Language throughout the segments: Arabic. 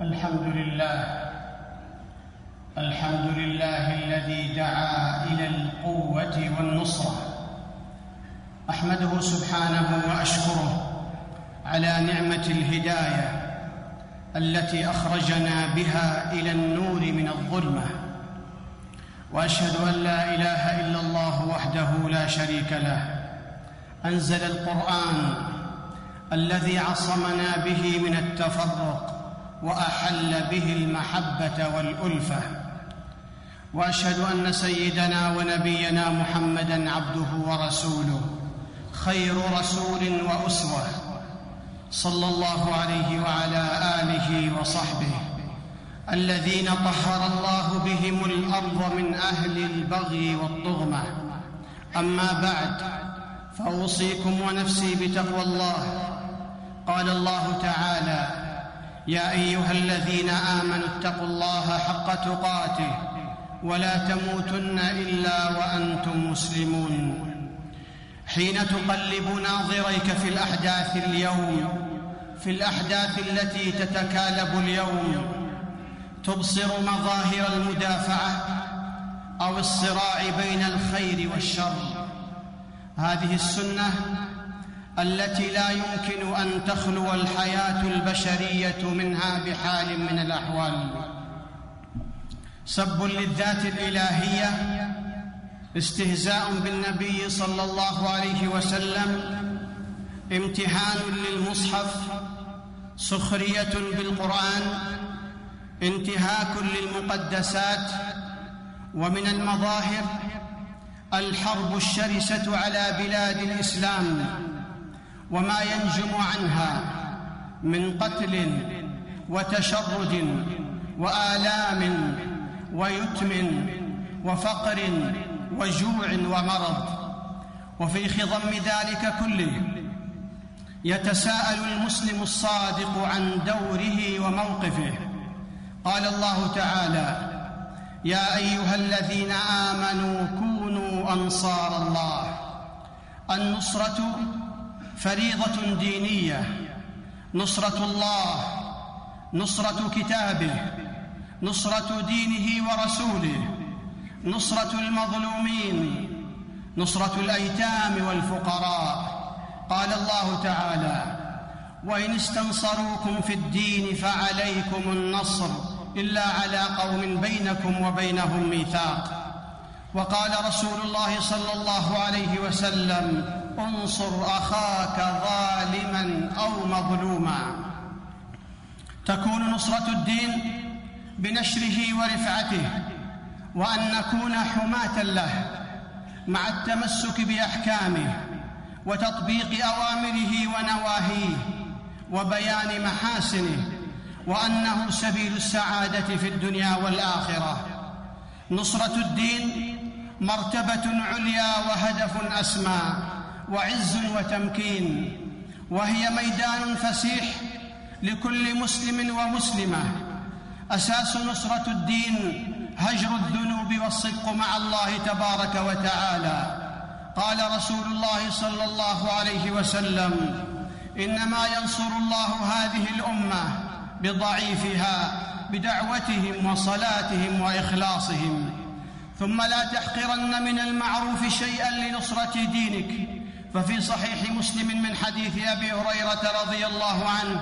الحمد لله الحمد لله الذي دعا إلى القوة والنصرة. أحمده سبحانه وأشكره على نعمة الهداية التي أخرجنا بها إلى النور من الظلمة. وأشهد أن لا إله إلا الله وحده لا شريك له. أنزل القرآن الذي عصمنا به من التفرق وأحل به المحبة والألفة. وأشهد أن سيدنا ونبينا محمدا عبده ورسوله خير رسول وأسوة. صلى الله عليه وعلى آله وصحبه. الذين طهر الله بهم الأرض من أهل البغي والطغمة. أما بعد فأوصيكم ونفسي بتقوى الله. قال الله تعالى يا أيها الذين آمنوا اتقوا الله حق تقاته ولا تموتن إلا وأنتم مسلمون. حين تقلب ناظريك في الأحداث اليوم في الأحداث التي تتكالب اليوم تبصر مظاهر المدافعة أو الصراع بين الخير والشر. هذه السنة التي لا يمكن أن تخلو الحياة البشرية منها بحال من الأحوال. سب للذات الإلهية استهزاء بالنبي صلى الله عليه وسلم امتهان للمصحف سخرية بالقرآن انتهاك للمقدسات ومن المظاهر الحرب الشرسة على بلاد الإسلام. وما ينجم عنها من قتل وتشرد وآلام ويتم وفقر وجوع ومرض وفي خضم ذلك كله يتساءل المسلم الصادق عن دوره وموقفه. قال الله تعالى يا أيها الذين آمنوا كونوا أنصار الله. النصرة فريضة دينية. نصرة الله نصرة كتابه نصرة دينه ورسوله نصرة المظلومين نصرة الأيتام والفقراء. قال الله تعالى وإن استنصروكم في الدين فعليكم النصر إلا على قوم بينكم وبينهم ميثاق وقال رسول الله صلى الله عليه وسلم انصر اخاك ظالما أو مظلوما. تكون نصرة الدين بنشره ورفعته وأن نكون حماة له مع التمسك بأحكامه وتطبيق أوامره ونواهيه وبيان محاسنه وأنه سبيل السعادة في الدنيا والآخرة. نصرة الدين مرتبة عليا وهدف أسمى. وعز وتمكين وهي ميدان فسيح لكل مسلم ومسلمة. أساس نصرة الدين هجر الذنوب والصدق مع الله تبارك وتعالى. قال رسول الله صلى الله عليه وسلم إنما ينصر الله هذه الأمة بضعيفها بدعوتهم وصلاتهم وإخلاصهم. ثم لا تحقرن من المعروف شيئا لنصرة دينك. ففي صحيح مسلم من حديث أبي هريرة رضي الله عنه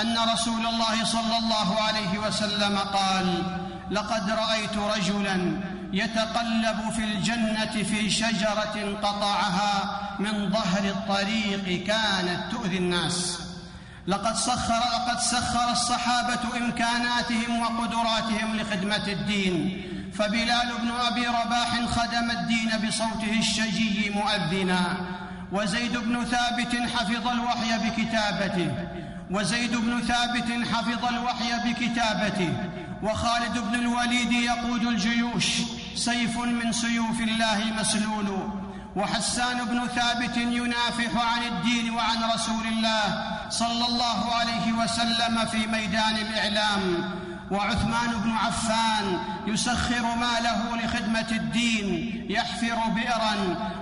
أن رسول الله صلى الله عليه وسلم قال لقد رأيت رجلا يتقلب في الجنة في شجرة قطعها من ظهر الطريق كانت تؤذي الناس. لقد سخر لقد سخر الصحابة إمكاناتهم وقدراتهم لخدمة الدين فبلال بن أبي رباح خدم الدين بصوته الشجي مؤذنا وزيد بن ثابت حفظ الوحي بكتابته وزيد بن ثابت حفظ الوحي بكتابته وخالد بن الوليد يقود الجيوش سيف من سيوف الله مسلول وحسان بن ثابت ينافح عن الدين وعن رسول الله صلى الله عليه وسلم في ميدان الإعلام. وعثمان بن عفان يسخر ماله لخدمة الدين يحفر بئرا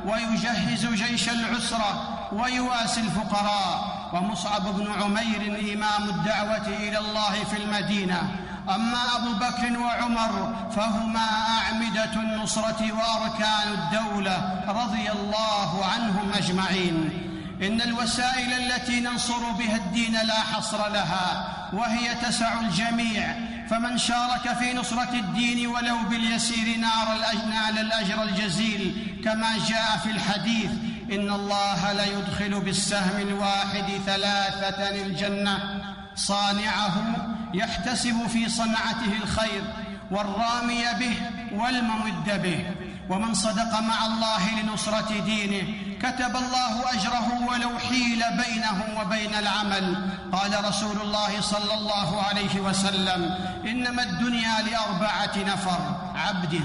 ويجهز جيش العسرة ويواسي الفقراء. ومصعب بن عمير إمام الدعوة إلى الله في المدينة. أما أبو بكر وعمر فهما أعمدة النصرة وأركان الدولة رضي الله عنهم أجمعين. إن الوسائل التي ننصر بها الدين لا حصر لها وهي تسع الجميع فمن شارك في نصرة الدين ولو باليسير نال الأجر الجزيل كما جاء في الحديث إن الله ليدخل بالسهم الواحد ثلاثة الجنة صانعه يحتسب في صنعته الخير والرامي به والممد به. ومن صدق مع الله لنصرة دينه كتب الله أجره ولو حيل بينه وبين العمل. قال رسول الله صلى الله عليه وسلم إنما الدنيا لأربعة نفر عبد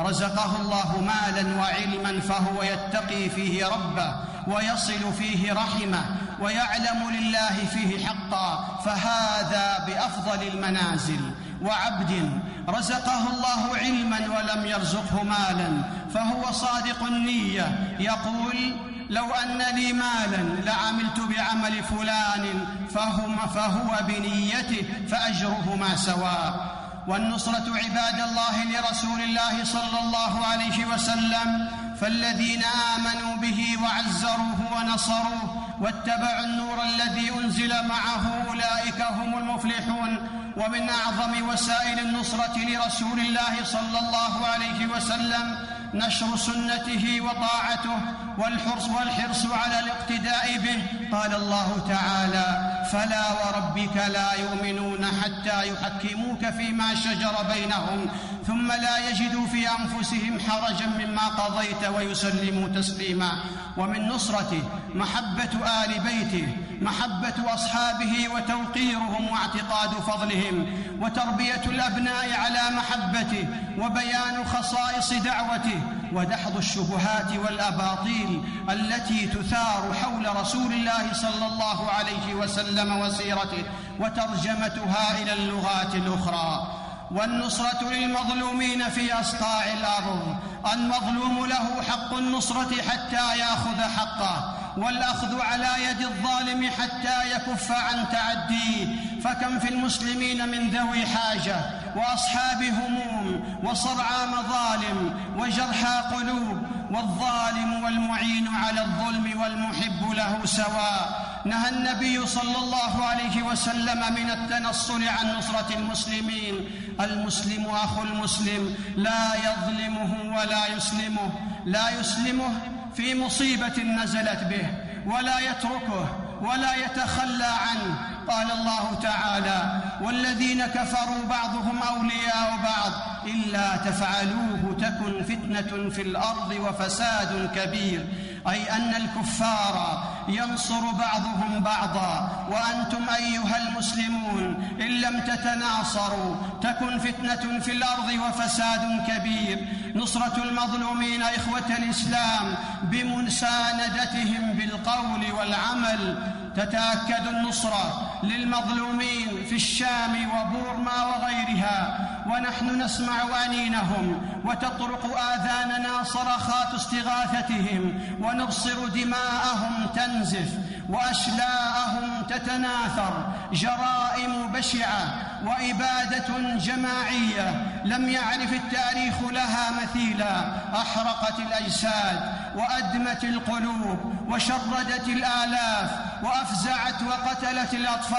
رزقه الله مالا وعلما فهو يتقي فيه ربه ويصل فيه رحمه ويعلم لله فيه حقا فهذا بأفضل المنازل. وعبد رزقه الله علما ولم يرزقه مالا فهو صادق النية. يقول لو أن لي مالا لعملت بعمل فلان فهو, فهو بنيته فاجرهما سواء والنصرة عباد الله لرسول الله صلى الله عليه وسلم فالذين آمنوا به وعزروه ونصروه واتبعوا النور الذي أنزل معه أولئك هم المفلحون. ومن أعظم وسائل النصرة لرسول الله صلى الله عليه وسلم نشر سنته وطاعته والحرص والحرص على الاقتداء به. قال الله تعالى فلا وربك لا يؤمنون حتى يحكموك فيما شجر بينهم ثم لا يجدوا في أنفسهم حرجا مما قضيت ويسلموا تسليما. ومن نصرته محبة آل بيته محبة أصحابه وتوقيرهم واعتقاد فضلهم وتربية الأبناء على محبته وبيان خصائص دعوته ودحض الشبهات والأباطيل التي تثار حول رسول الله صلى الله عليه وسلم وسيرته وترجمتها إلى اللغات الأخرى. والنصرة للمظلومين في أصقاع الأرض. المظلوم له حق النصرة حتى يأخذ حقه والأخذ على يد الظالم حتى يكف عن تعديه فكم في المسلمين من ذوي حاجة وأصحاب هموم وصرعى مظالم وجرحى قلوب والظالم والمعين على الظلم والمحب له سواء. نهى النبي صلى الله عليه وسلم من التنصل عن نصرة المسلمين. المسلم أخو المسلم لا يظلمه ولا يسلمه لا يسلمه في مصيبة نزلت به ولا يتركه ولا يتخلى عنه قال الله تعالى والذين كفروا بعضهم أولياء بعض إلا تفعلوه تكن فتنة في الأرض وفساد كبير. أي أن الكفار ينصر بعضهم بعضا. وأنتم أيها المسلمون إن لم تتناصروا تكن فتنة في الأرض وفساد كبير. نصرة المظلومين إخوة الإسلام بمساندتهم بالقول والعمل. تتأكد النصرة. للمظلومين في الشام وبورما وغيرها ونحن نسمع انينهم وتطرق آذاننا صرخات استغاثتهم ونبصر دماءهم تنزف وأشلاءهم تتناثر جرائم بشعة وإبادة جماعية. لم يعرف التاريخ لها مثيلا أحرقت الأجساد وأدمت القلوب وشردت الآلاف وأفزعت وقتلت الأطفال.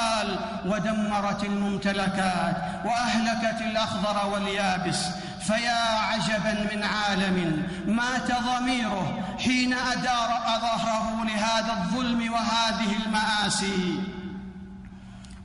ودمرت الممتلكات وأهلكت الأخضر واليابس فيا عجبا من عالم مات ضميره حين أدار ظهره لهذا الظلم وهذه المآسي.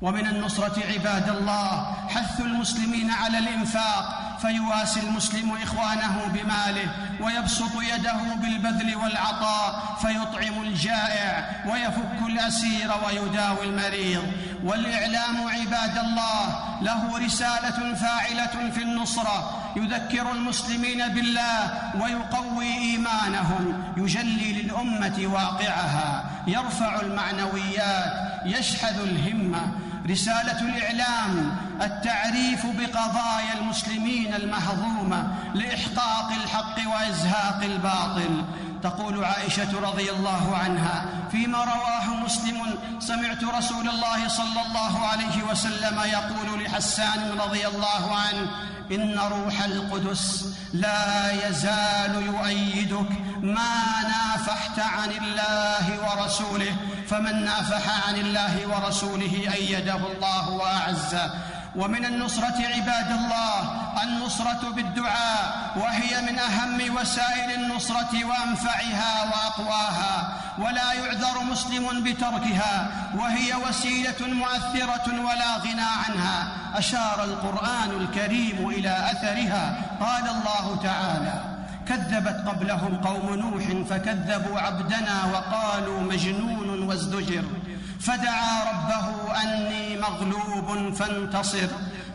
ومن النصرة عباد الله حث المسلمين على الإنفاق فيواسي المسلم إخوانه بماله ويبسط يده بالبذل والعطاء فيطعم الجائع ويفك الأسير ويداوي المريض. والإعلام عباد الله له رسالة فاعلة في النصرة يذكر المسلمين بالله ويقوي إيمانهم يجلي للأمة واقعها يرفع المعنويات يشحذ الهمة رسالة الإعلام التعريف بقضايا المسلمين المهضومه لإحقاق الحق وإزهاق الباطل. تقول عائشة رضي الله عنها فيما رواه مسلم سمعت رسول الله صلى الله عليه وسلم يقول لحسان رضي الله عنه إن روح القدس لا يزال يؤيدك. ما نافحت عن الله ورسوله فمن نافح عن الله ورسوله أيده الله واعزه ومن النصرة عباد الله النصرة بالدعاء وهي من أهم وسائل النصرة وأنفعها وأقواها ولا يعذر مسلم بتركها وهي وسيلة مؤثرة ولا غنى عنها أشار القرآن الكريم إلى أثرها قال الله تعالى كذبت قبلهم قوم نوح فكذبوا عبدنا وقالوا مجنون وازدجر فدعا ربه أني مغلوب فانتصر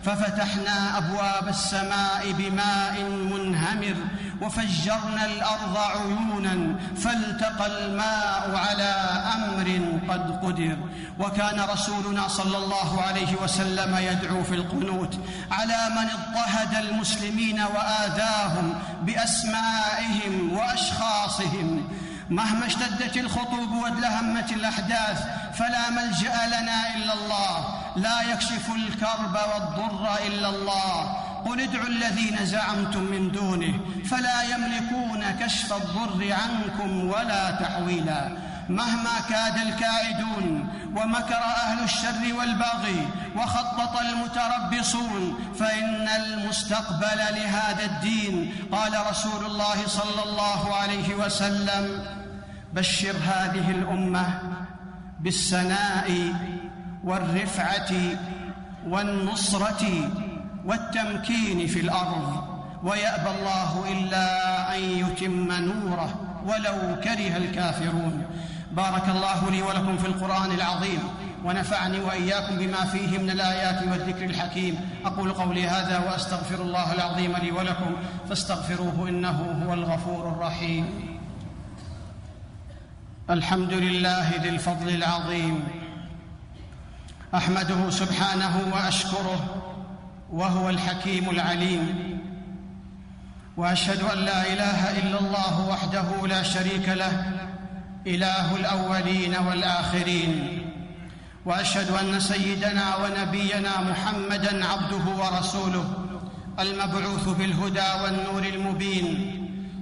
ففتحنا أبواب السماء بماء منهمر وفجرنا الأرض عيونا فالتقى الماء على أمر قد قدر. وكان رسولنا صلى الله عليه وسلم يدعو في القنوت على من اضطهد المسلمين وآذاهم بأسمائهم وأشخاصهم. مهما اشتدت الخطوب وادلهمت الأحداث فلا ملجأ لنا إلا الله. لا يكشف الكرب والضر إلا الله. قل ادعوا الذين زعمتم من دونه فلا يملكون كشف الضر عنكم ولا تحويلا. مهما كاد الكائدون ومكر أهل الشر والبغي وخطط المتربصون فإن المستقبل لهذا الدين. قال رسول الله صلى الله عليه وسلم بشر هذه الأمة بالسناء والرفعة والنصرة والتمكين في الأرض ويأبى الله إلا أن يتم نوره ولو كره الكافرون. بارك الله لي ولكم في القرآن العظيم ونفعني وإياكم بما فيه من الآيات والذكر الحكيم. أقول قولي هذا وأستغفر الله العظيم لي ولكم فاستغفروه إنه هو الغفور الرحيم. الحمد لله ذي الفضل العظيم. أحمده سبحانه وأشكره وهو الحكيم العليم. وأشهد أن لا إله إلا الله وحده لا شريك له إله الأولين والآخرين. وأشهد أن سيدنا ونبينا محمدا عبده ورسوله المبعوث بالهدى والنور المبين.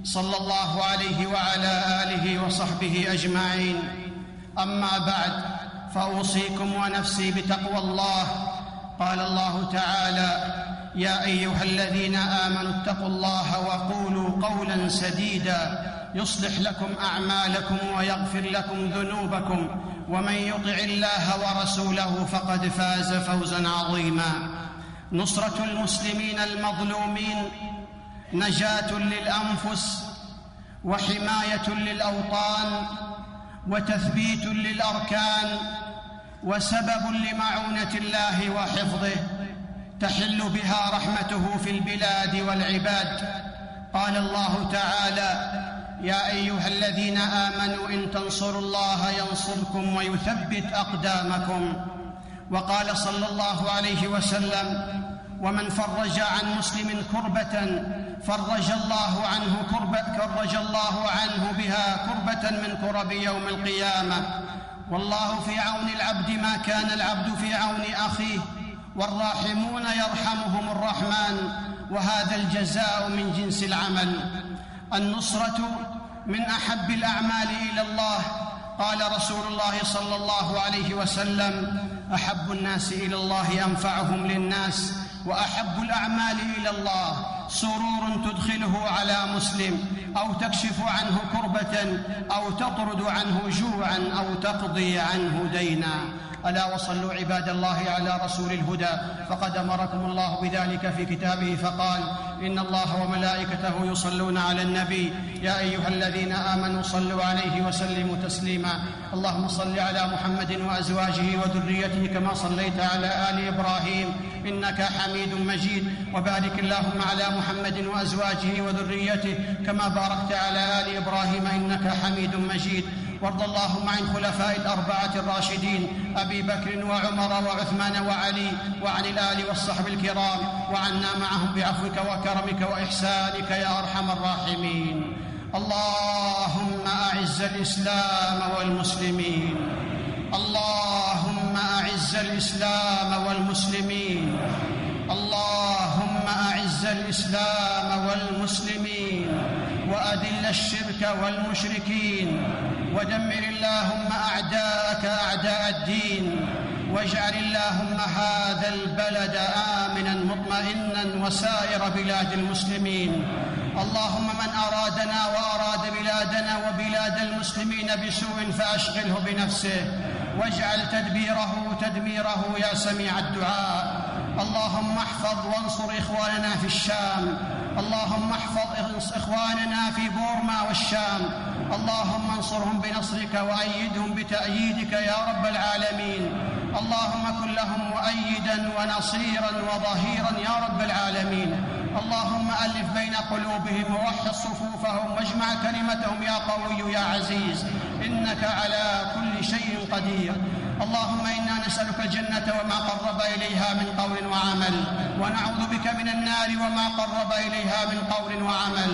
صلى الله عليه وعلى آله وصحبه أجمعين. أما بعد فأوصيكم ونفسي بتقوى الله. قال الله تعالى يا أيها الذين آمنوا اتقوا الله وقولوا قولا سديدا. يصلح لكم أعمالكم ويغفر لكم ذنوبكم. ومن يطع الله ورسوله فقد فاز فوزا عظيما. نصرة المسلمين المظلومين نجاة للأنفس وحماية للأوطان وتثبيت للأركان وسبب لمعونة الله وحفظه. تحل بها رحمته في البلاد والعباد. قال الله تعالى يا أيها الذين آمنوا إن تنصروا الله ينصركم ويثبت أقدامكم. وقال صلى الله عليه وسلم ومن فرج عن مسلم كربة فرج الله عنه كربة فرج الله عنه بها كربة من كرب يوم القيامة. والله في عون العبد ما كان العبد في عون أخيه. والراحمون يرحمهم الرحمن. وهذا الجزاء من جنس العمل. النصرة من أحب الأعمال إلى الله. قال رسول الله صلى الله عليه وسلم أحب الناس إلى الله أنفعهم للناس. وأحب الأعمال إلى الله. سرور تدخله على مسلم أو تكشف عنه كربة أو تطرد عنه جوعا أو تقضي عنه دينا. ألا وصلوا عباد الله على رسول الهدى. فقد أمركم الله بذلك في كتابه فقال إن الله وملائكته يصلون على النبي. يا أيها الذين آمنوا صلوا عليه وسلموا تسليما. اللهم صل على محمد وأزواجه وذريته كما صليت على آل إبراهيم. انك حميد مجيد. وبارك اللهم على محمد وأزواجه وذريته كما باركت على آل إبراهيم إنك حميد مجيد. وارض اللهم عن خلفاء الأربعة الراشدين أبي بكر وعمر وعثمان وعلي وعن الآل والصحب الكرام وعنا معهم بعفوك وكرمك وإحسانك يا أرحم الراحمين. اللهم أعز الإسلام والمسلمين. اللهم الإسلام والمسلمين. اللهم أعز الإسلام والمسلمين وأذل الشرك والمشركين. ودمر اللهم أعداءك أعداء الدين. واجعل اللهم هذا البلد آمنا مطمئنا وسائر بلاد المسلمين. اللهم من أرادنا وأراد بلادنا وبلاد المسلمين بسوء فأشغله بنفسه. واجعل تدبيره تدميره يا سميع الدعاء. اللهم احفظ وانصر إخواننا في الشام. اللهم احفظ إخواننا في بورما والشام. اللهم انصرهم بنصرك وأيدهم بتأييدك يا رب العالمين. اللهم كن لهم مؤيدا ونصيرا وظهيرا يا رب العالمين. اللهم ألف بين قلوبهم ووحد صفوفهم واجمع كلمتهم يا قوي يا عزيز. إنك على كل شيء قدير. اللهم إنا نسألك الجنة وما قرب إليها من قول وعمل ونعوذ بك من النار وما قرب إليها من قول وعمل.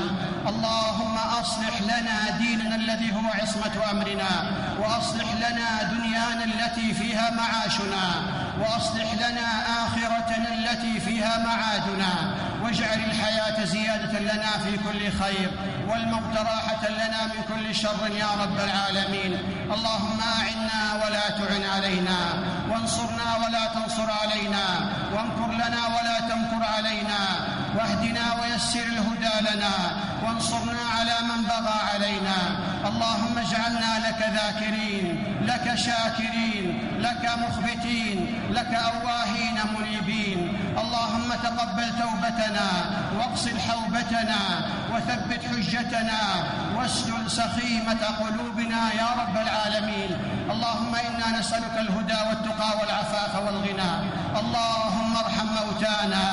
اللهم أصلح لنا ديننا الذي هو عصمة أمرنا وأصلح لنا دنيانا التي فيها معاشنا وأصلح لنا آخرتنا التي فيها معادنا. واجعل الحياة زيادة لنا في كل خير والموت راحة لنا من كل شر يا رب العالمين. اللهم أعنا ولا تعن علينا وانصرنا ولا تنصر علينا وامكر لنا ولا تمكر علينا. واهدنا ويسر الهدى لنا وانصرنا على من بغى علينا. اللهم اجعلنا لك ذاكرين لك شاكرين لك مخبتين لك أواهين منيبين. اللهم تقبل توبتنا واغسل حوبتنا وثبت حجتنا واسلل سخيمة قلوبنا يا رب العالمين. اللهم إنا نسألك الهدى والتقى والعفاف والغنى. اللهم ارحم موتانا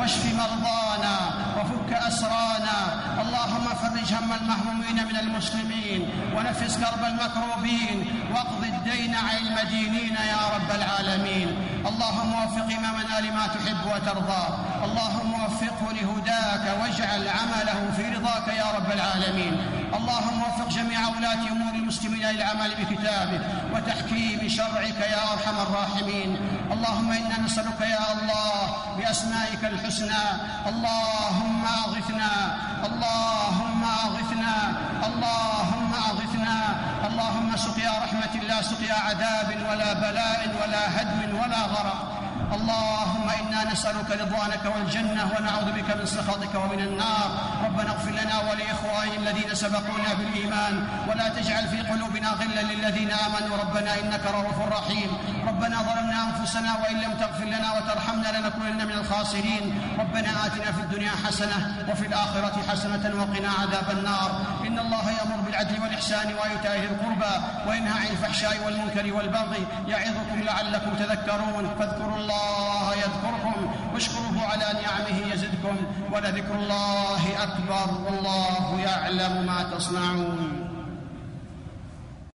واشف مرضانا وفك أسرانا اللهم فرج هم المهمومين من المسلمين ونفس كرب المكروبين واقض الدين عن المدينين يا رب العالمين. اللهم وفق إمامنا لما تحب وترضى. اللهم وفقه لهداك واجعل عمله في رضاك يا رب العالمين. اللهم وفق جميع ولاة أمور المسلمين للعمل بكتابك وتحكيم شرعك يا أرحم الراحمين. اللهم إنا نسألك يا الله بأسمائك الحسنى. اللهم أغثنا اللهم أغثنا اللهم أغثنا. اللهم سقيا رحمة لا سقيا عذاب ولا بلاء ولا هدم ولا غرق. اللهم إنا نسألك رضوانك والجنة ونعوذ بك من سخطك ومن النار. ربنا اغفر لنا ولاخواننا الذين سبقونا بالإيمان ولا تجعل في قلوبنا غلا للذين آمنوا. ربنا إنك رؤوف رحيم. ربنا ظلمنا أنفسنا وإن لم تغفر لنا وترحمنا لنكونن من الخاسرين. ربنا آتنا في الدنيا حسنة وفي الآخرة حسنة وقنا عذاب النار. إن الله يأمر بالعدل والإحسان وإيتاء ذي القربى وينهى عن الفحشاء والمنكر والبغي يعظكم لعلكم تذكرون. فاذكروا الله يذكركم واشكروه على نعمه يزدكم ولذكر الله أكبر والله يعلم ما تصنعون.